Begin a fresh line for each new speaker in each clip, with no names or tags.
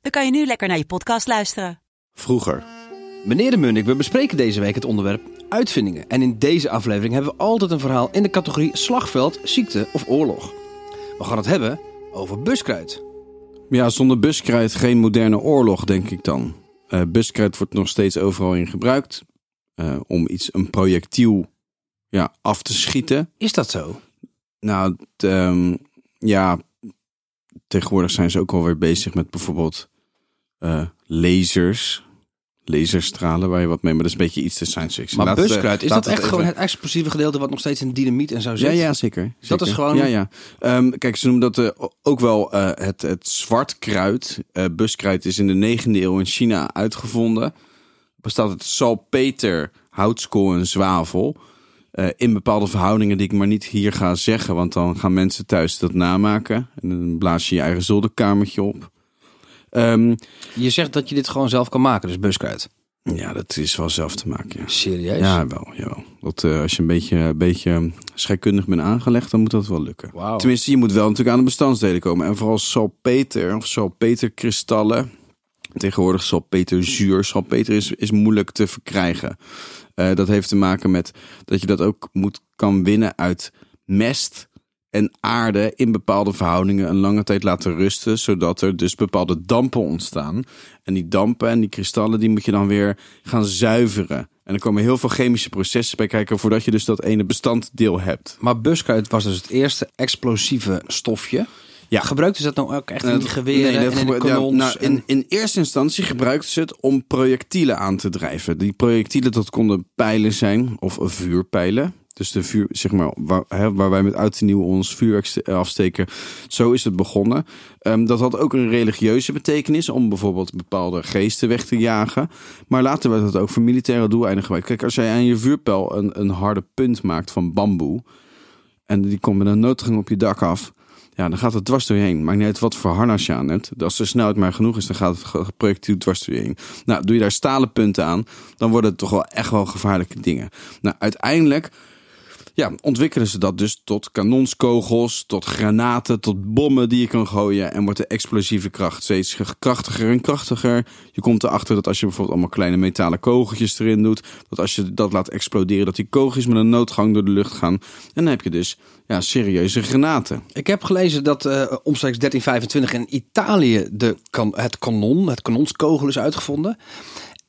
dan kan je nu lekker naar je podcast luisteren.
Vroeger.
Meneer de Munnik, we bespreken deze week het onderwerp uitvindingen. En in deze aflevering hebben we altijd een verhaal in de categorie slagveld, ziekte of oorlog. We gaan het hebben over buskruid.
Ja, zonder buskruid geen moderne oorlog, denk ik dan. Eh buskruid wordt nog steeds overal in gebruikt. eh, om iets, een projectiel ja, af te schieten.
Is dat zo?
Nou, t, ehm, ja, tegenwoordig zijn ze ook alweer bezig met bijvoorbeeld eh, lasers. Laserstralen waar je wat mee, maar dat is een beetje iets te science fiction.
Maar buskruid, is
laten
dat echt
het
gewoon het explosieve gedeelte wat nog steeds in dynamiet en zo zit?
Ja, ja, zeker.
Dat is gewoon-
Ja, ja. Ehm, kijk, ze noemen dat eh, ook wel eh, het, het zwart kruid. Eh, buskruid is in de 9e eeuw in China uitgevonden. Bestaat uit salpeter, houtskool en zwavel. Eh, in bepaalde verhoudingen die ik maar niet hier ga zeggen. Want dan gaan mensen thuis dat namaken. En dan blaas je je eigen zolderkamertje op. Ehm,
Je zegt dat je dit gewoon zelf kan maken, dus buskruid.
ja, dat is wel zelf te maken. Ja.
Serieus?
Ja, wel. Jawel. Dat, eh, als je een beetje, een beetje scheikundig bent aangelegd, dan moet dat wel lukken.
Wauw.
Tenminste, je moet wel natuurlijk aan de bestandsdelen komen. En vooral salpeter of salpeterkristallen. Tegenwoordig salpeterzuur. Salpeter is, is moeilijk te verkrijgen. Eh, dat heeft te maken met dat je dat ook moet, kan winnen uit mest en aarde in bepaalde verhoudingen een lange tijd laten rusten, zodat er dus bepaalde dampen ontstaan. En die dampen en die kristallen die moet je dan weer gaan zuiveren. En er komen heel veel chemische processen bij kijken voordat je dus dat ene bestanddeel hebt.
Maar buskruid was dus het eerste explosieve stofje.
Ja.
Gebruikten ze dat nou ook echt in
Eh,
die geweren
nee, dat
en in de
ja, nou, in, in eerste instantie gebruikten ze het om projectielen aan te drijven. Die projectielen, dat konden pijlen zijn of vuurpijlen. Dus de vuur, zeg maar, waar, hè, waar wij met oud en nieuw ons vuur ekste- afsteken. Zo is het begonnen. Ehm, dat had ook een religieuze betekenis om bijvoorbeeld bepaalde geesten weg te jagen. Maar later werd het ook voor militaire doeleinden gebruikt. Kijk, als jij aan je vuurpijl een, een harde punt maakt van bamboe. En die komt met een noodgang op je dak af. Ja, dan gaat het dwars door je niet uit wat voor harnas je aan hebt. Als de snelheid maar genoeg is, dan gaat het projectiel dwars door je heen. Nou, doe je daar stalen punten aan, dan worden het toch wel echt wel gevaarlijke dingen. Nou, uiteindelijk ja, ontwikkelen ze dat dus tot kanonskogels, tot granaten, tot bommen die je kan gooien. En wordt de explosieve kracht steeds krachtiger en krachtiger. Je komt erachter dat als je bijvoorbeeld allemaal kleine metalen kogeltjes erin doet, dat als je dat laat exploderen, dat die kogeltjes met een noodgang door de lucht gaan. En dan heb je dus ja, serieuze granaten.
Ik heb gelezen dat eh, omstreeks 1325 in Italië de kan, het kanon, het kanonskogel is uitgevonden.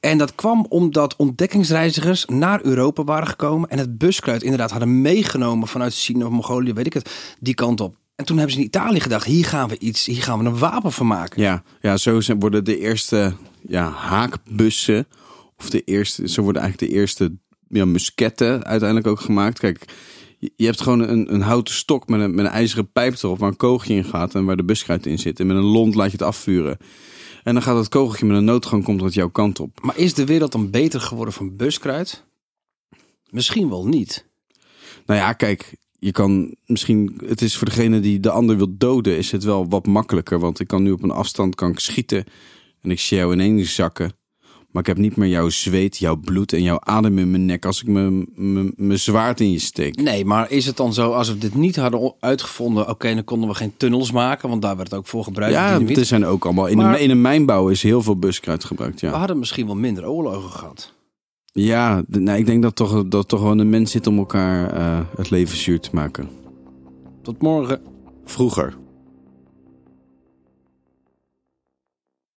En dat kwam omdat ontdekkingsreizigers naar Europa waren gekomen en het buskruid inderdaad hadden meegenomen vanuit China of Mongolië, weet ik het, die kant op. En toen hebben ze in Italië gedacht, hier gaan we iets, hier gaan we een wapen van maken.
Ja, ja zo worden de eerste ja, haakbussen, of de eerste, zo worden eigenlijk de eerste ja, musketten uiteindelijk ook gemaakt. Kijk, je, hebt gewoon een, een houten stok met een, met een ijzeren pijp erop waar een kogeltje in gaat en waar de buskruid in zit. En met een lont laat je het afvuren. En dan gaat het kogeltje met een noodgang komt dat jouw kant op.
Maar is de wereld dan beter geworden van buskruid? Misschien wel niet.
Nou ja, kijk, je kan misschien, het is voor degene die de ander wil doden, is het wel wat makkelijker. Want ik kan nu op een afstand kan ik schieten en ik zie jou ineens zakken. Maar ik heb niet meer jouw zweet, jouw bloed en jouw adem in mijn nek als ik mijn- zwaard in je steek.
Nee, maar is het dan zo, als we dit niet hadden uitgevonden, oké, dan konden we geen tunnels maken, want daar werd het ook voor gebruikt.
Ja, er zijn ook allemaal. In,
Maar-
de, in de mijnbouw is heel veel buskruid gebruikt.
We
Ja,
hadden misschien wel minder oorlogen gehad.
ja nou, ik denk dat toch, dat toch wel een mens zit om elkaar eh, het leven zuur te maken.
Tot morgen.
Vroeger.